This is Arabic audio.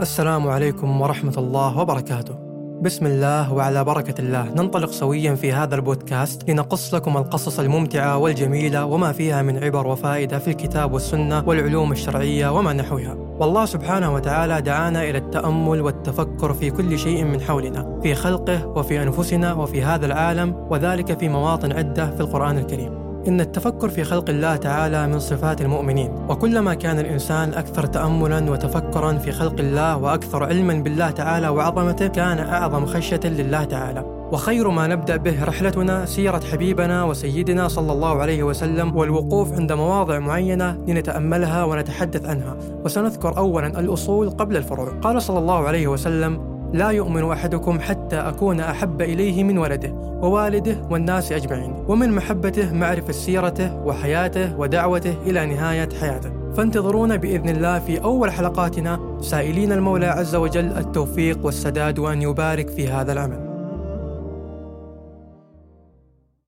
السلام عليكم ورحمة الله وبركاته. بسم الله وعلى بركة الله ننطلق سويا في هذا البودكاست لنقص لكم القصص الممتعة والجميلة وما فيها من عبر وفائدة في الكتاب والسنة والعلوم الشرعية وما نحوها. والله سبحانه وتعالى دعانا إلى التأمل والتفكر في كل شيء من حولنا، في خلقه وفي أنفسنا وفي هذا العالم وذلك في مواطن عدة في القرآن الكريم. إن التفكر في خلق الله تعالى من صفات المؤمنين، وكلما كان الإنسان أكثر تأملا وتفكرا في خلق الله وأكثر علما بالله تعالى وعظمته، كان أعظم خشية لله تعالى. وخير ما نبدأ به رحلتنا سيرة حبيبنا وسيدنا صلى الله عليه وسلم والوقوف عند مواضع معينة لنتأملها ونتحدث عنها، وسنذكر أولا الأصول قبل الفروع. قال صلى الله عليه وسلم: لا يؤمن أحدكم حتى أكون أحب إليه من ولده ووالده والناس أجمعين ومن محبته معرفة سيرته وحياته ودعوته إلى نهاية حياته. فانتظرونا بإذن الله في أول حلقاتنا. سائلين المولى عز وجل التوفيق والسداد وأن يبارك في هذا العمل.